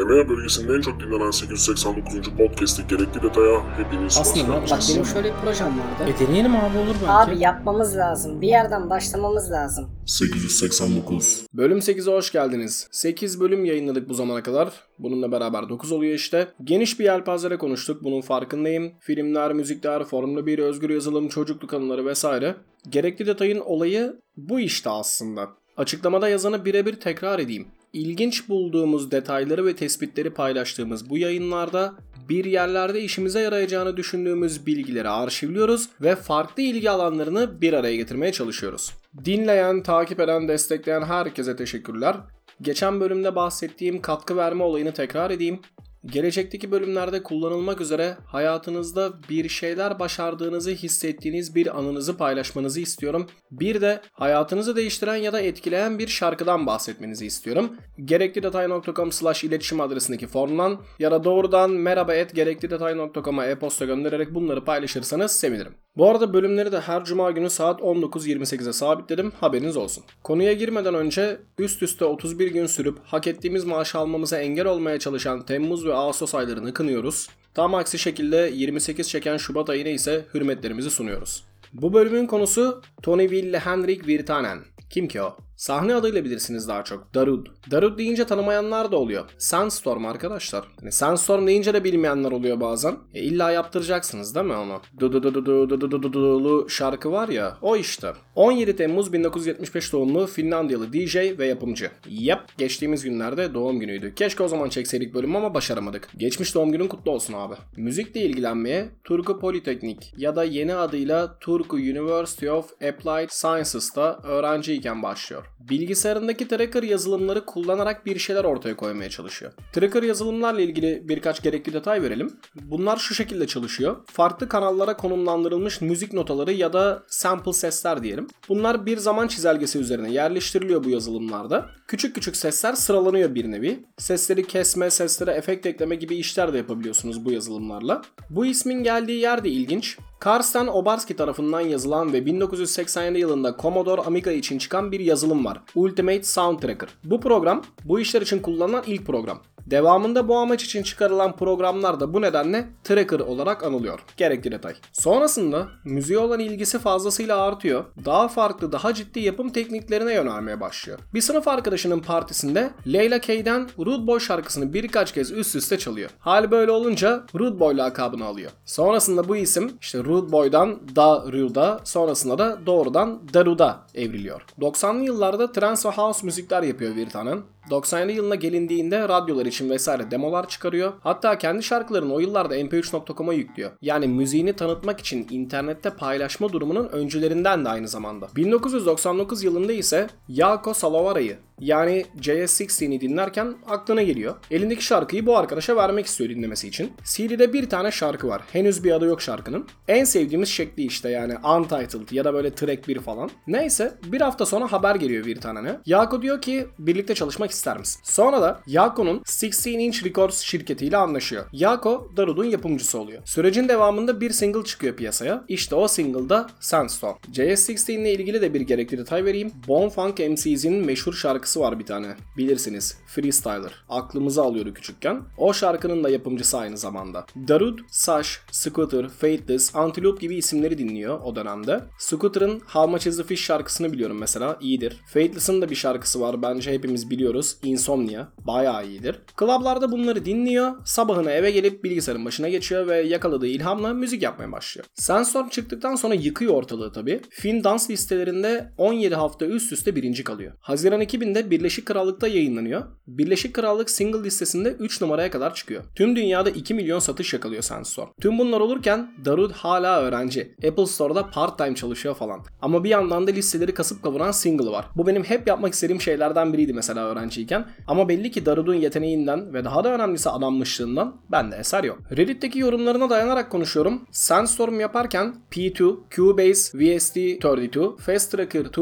EMEA bölgesinin en çok dinlenen 889. podcast'i gerekli detaya hepiniz hoş Aslında bak benim şöyle bir projem vardı. E deneyelim abi olur belki. Abi yapmamız lazım. Bir yerden başlamamız lazım. 889. Bölüm 8'e hoş geldiniz. 8 bölüm yayınladık bu zamana kadar. Bununla beraber 9 oluyor işte. Geniş bir yelpazede konuştuk. Bunun farkındayım. Filmler, müzikler, Formula 1, özgür yazılım, çocukluk anıları vesaire. Gerekli detayın olayı bu işte aslında. Açıklamada yazanı birebir tekrar edeyim. İlginç bulduğumuz detayları ve tespitleri paylaştığımız bu yayınlarda bir yerlerde işimize yarayacağını düşündüğümüz bilgileri arşivliyoruz ve farklı ilgi alanlarını bir araya getirmeye çalışıyoruz. Dinleyen, takip eden, destekleyen herkese teşekkürler. Geçen bölümde bahsettiğim katkı verme olayını tekrar edeyim. Gelecekteki bölümlerde kullanılmak üzere hayatınızda bir şeyler başardığınızı hissettiğiniz bir anınızı paylaşmanızı istiyorum. Bir de hayatınızı değiştiren ya da etkileyen bir şarkıdan bahsetmenizi istiyorum. Gereklidetay.com slash iletişim adresindeki formdan ya da doğrudan merhaba et gereklidetay.com'a e-posta göndererek bunları paylaşırsanız sevinirim. Bu arada bölümleri de her cuma günü saat 19.28'e sabitledim haberiniz olsun. Konuya girmeden önce üst üste 31 gün sürüp hak ettiğimiz maaşı almamıza engel olmaya çalışan Temmuz ve Ağustos aylarını kınıyoruz. Tam aksi şekilde 28 çeken Şubat ayına ise hürmetlerimizi sunuyoruz. Bu bölümün konusu Tony Ville Henrik Virtanen. Kim ki o? Sahne adıyla bilirsiniz daha çok. Darud. Darud deyince tanımayanlar da oluyor. Sandstorm arkadaşlar. Hani Sandstorm deyince de bilmeyenler oluyor bazen. E illa yaptıracaksınız değil mi onu? Du du du du du du du du du şarkı var ya o işte. 17 Temmuz 1975 doğumlu Finlandiyalı DJ ve yapımcı. Yep geçtiğimiz günlerde doğum günüydü. Keşke o zaman çekseydik bölüm ama başaramadık. Geçmiş doğum günün kutlu olsun abi. Müzikle ilgilenmeye Turku Politeknik ya da yeni adıyla Turku University of Applied Sciences'ta öğrenciyken başlıyor. Bilgisayarındaki tracker yazılımları kullanarak bir şeyler ortaya koymaya çalışıyor. Tracker yazılımlarla ilgili birkaç gerekli detay verelim. Bunlar şu şekilde çalışıyor. Farklı kanallara konumlandırılmış müzik notaları ya da sample sesler diyelim. Bunlar bir zaman çizelgesi üzerine yerleştiriliyor bu yazılımlarda. Küçük küçük sesler sıralanıyor bir nevi. Sesleri kesme, seslere efekt ekleme gibi işler de yapabiliyorsunuz bu yazılımlarla. Bu ismin geldiği yer de ilginç. Karsten Obarski tarafından yazılan ve 1987 yılında Commodore Amiga için çıkan bir yazılım var. Ultimate Sound Tracker. Bu program bu işler için kullanılan ilk program. Devamında bu amaç için çıkarılan programlar da bu nedenle tracker olarak anılıyor. Gerekli detay. Sonrasında müziğe olan ilgisi fazlasıyla artıyor. Daha farklı, daha ciddi yapım tekniklerine yönelmeye başlıyor. Bir sınıf arkadaşının partisinde Leyla K'den Rude Boy şarkısını birkaç kez üst üste çalıyor. Hal böyle olunca Rude Boy lakabını alıyor. Sonrasında bu isim işte Rude Boy'dan Da Rude'a sonrasında da doğrudan Daruda evriliyor. 90'lı yıllarda trance ve house müzikler yapıyor Virtanen. 97 yılına gelindiğinde radyolar için vesaire demolar çıkarıyor. Hatta kendi şarkılarını o yıllarda mp3.com'a yüklüyor. Yani müziğini tanıtmak için internette paylaşma durumunun öncülerinden de aynı zamanda. 1999 yılında ise Yako Salovara'yı yani JS16'i dinlerken aklına geliyor. Elindeki şarkıyı bu arkadaşa vermek istiyor dinlemesi için. CD'de bir tane şarkı var. Henüz bir adı yok şarkının. En sevdiğimiz şekli işte yani Untitled ya da böyle track 1 falan. Neyse bir hafta sonra haber geliyor bir tane. Yako diyor ki birlikte çalışmak ister misin? Sonra da Yako'nun 16 Inch Records şirketiyle anlaşıyor. Yako Darud'un yapımcısı oluyor. Sürecin devamında bir single çıkıyor piyasaya. İşte o single da Sandstorm. JS16 ile ilgili de bir gerekli detay vereyim. Bone Funk MC's'in meşhur şarkısı var bir tane. Bilirsiniz. Freestyler. Aklımıza alıyordu küçükken. O şarkının da yapımcısı aynı zamanda. Darud, Sash, Scooter, Fateless, Antelope gibi isimleri dinliyor o dönemde. Scooter'ın How Much Is The Fish şarkısını biliyorum mesela. iyidir. Fateless'ın da bir şarkısı var. Bence hepimiz biliyoruz. Insomnia. Bayağı iyidir. Klablarda bunları dinliyor. Sabahına eve gelip bilgisayarın başına geçiyor ve yakaladığı ilhamla müzik yapmaya başlıyor. Sandstorm çıktıktan sonra yıkıyor ortalığı tabi. Fin dans listelerinde 17 hafta üst üste birinci kalıyor. Haziran 2000'de Birleşik Krallık'ta yayınlanıyor. Birleşik Krallık single listesinde 3 numaraya kadar çıkıyor. Tüm dünyada 2 milyon satış yakalıyor Sandstorm. Tüm bunlar olurken Darud hala öğrenci. Apple Store'da part time çalışıyor falan. Ama bir yandan da listeleri kasıp kavuran single var. Bu benim hep yapmak istediğim şeylerden biriydi mesela öğrenciyken. Ama belli ki Darud'un yeteneğinden ve daha da önemlisi adanmışlığından bende eser yok. Reddit'teki yorumlarına dayanarak konuşuyorum. Sandstorm yaparken P2, Cubase, VST32, Fast Tracker 2,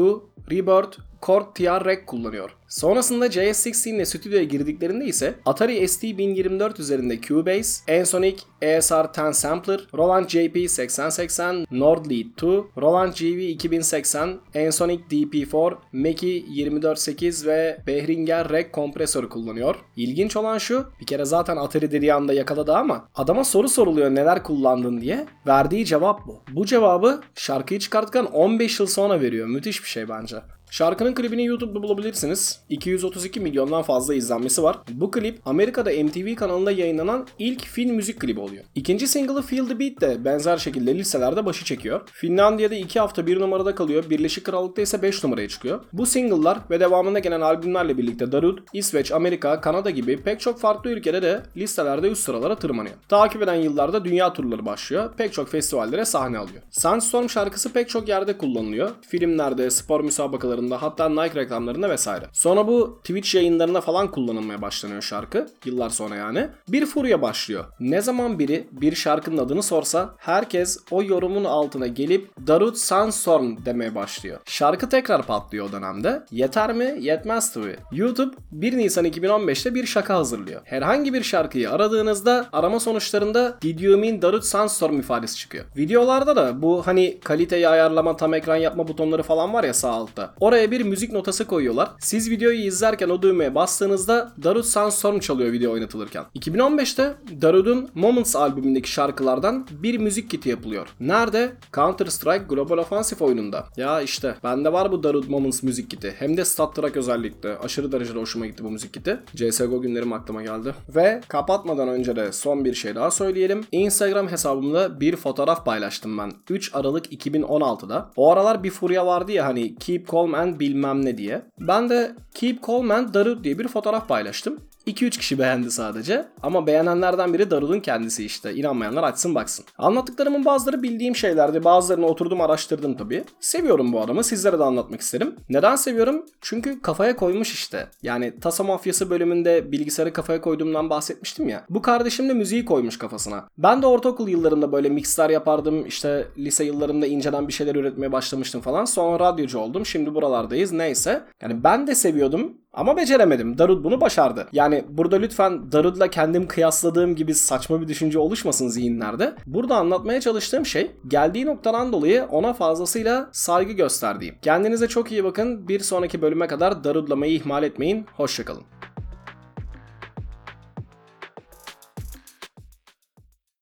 Rebirth, Cord TR-Rec kullanıyor. Sonrasında JS16 ile stüdyoya girdiklerinde ise Atari ST 1024 üzerinde Cubase, Ensoniq ESR 10 Sampler, Roland JP 8080, Nord Lead 2, Roland GV 2080, Ensoniq DP4, Mackie 248 ve Behringer Rec kompresörü kullanıyor. İlginç olan şu, bir kere zaten Atari dediği anda yakaladı ama adama soru soruluyor neler kullandın diye. Verdiği cevap bu. Bu cevabı şarkıyı çıkarttıktan 15 yıl sonra veriyor. Müthiş bir şey bence. Şarkının klibini YouTube'da bulabilirsiniz. 232 milyondan fazla izlenmesi var. Bu klip Amerika'da MTV kanalında yayınlanan ilk film müzik klibi oluyor. İkinci single'ı Feel the Beat de benzer şekilde listelerde başı çekiyor. Finlandiya'da 2 hafta 1 numarada kalıyor. Birleşik Krallık'ta ise 5 numaraya çıkıyor. Bu single'lar ve devamında gelen albümlerle birlikte Darud, İsveç, Amerika, Kanada gibi pek çok farklı ülkede de listelerde üst sıralara tırmanıyor. Takip eden yıllarda dünya turları başlıyor. Pek çok festivallere sahne alıyor. Sandstorm şarkısı pek çok yerde kullanılıyor. Filmlerde, spor müsabakalarında hatta Nike reklamlarında vesaire. Sonra bu Twitch yayınlarında falan kullanılmaya başlanıyor şarkı. Yıllar sonra yani. Bir furya başlıyor. Ne zaman biri bir şarkının adını sorsa herkes o yorumun altına gelip Darut Sandstorm demeye başlıyor. Şarkı tekrar patlıyor o dönemde. Yeter mi? Yetmez tabi. YouTube 1 Nisan 2015'te bir şaka hazırlıyor. Herhangi bir şarkıyı aradığınızda arama sonuçlarında Did you mean Darut Sandstorm ifadesi çıkıyor. Videolarda da bu hani kaliteyi ayarlama, tam ekran yapma butonları falan var ya sağ altta. Oraya bir müzik notası koyuyorlar. Siz videoyu izlerken o düğmeye bastığınızda Darut Sandstorm çalıyor video oynatılırken. 2015'te Darut'un Moments albümündeki şarkılardan bir müzik kiti yapılıyor. Nerede? Counter Strike Global Offensive oyununda. Ya işte bende var bu Darut Moments müzik kiti. Hem de Stat Track özellikle. Aşırı derecede hoşuma gitti bu müzik kiti. CSGO günlerim aklıma geldi. Ve kapatmadan önce de son bir şey daha söyleyelim. Instagram hesabımda bir fotoğraf paylaştım ben. 3 Aralık 2016'da. O aralar bir furya vardı ya hani Keep Calm and bilmem ne diye. Ben de Keep Calm and Darut diye bir fotoğraf paylaştım. 2-3 kişi beğendi sadece. Ama beğenenlerden biri Darul'un kendisi işte. İnanmayanlar açsın baksın. Anlattıklarımın bazıları bildiğim şeylerdi. Bazılarını oturdum araştırdım tabii. Seviyorum bu adamı. Sizlere de anlatmak isterim. Neden seviyorum? Çünkü kafaya koymuş işte. Yani Tasa Mafyası bölümünde bilgisayarı kafaya koyduğumdan bahsetmiştim ya. Bu kardeşim de müziği koymuş kafasına. Ben de ortaokul yıllarında böyle mixler yapardım. İşte lise yıllarında inceden bir şeyler üretmeye başlamıştım falan. Sonra radyocu oldum. Şimdi buralardayız. Neyse. Yani ben de seviyordum. Ama beceremedim. Darud bunu başardı. Yani burada lütfen Darud'la kendim kıyasladığım gibi saçma bir düşünce oluşmasın zihinlerde. Burada anlatmaya çalıştığım şey geldiği noktadan dolayı ona fazlasıyla saygı gösterdiğim. Kendinize çok iyi bakın. Bir sonraki bölüme kadar Darudlamayı ihmal etmeyin. Hoşçakalın.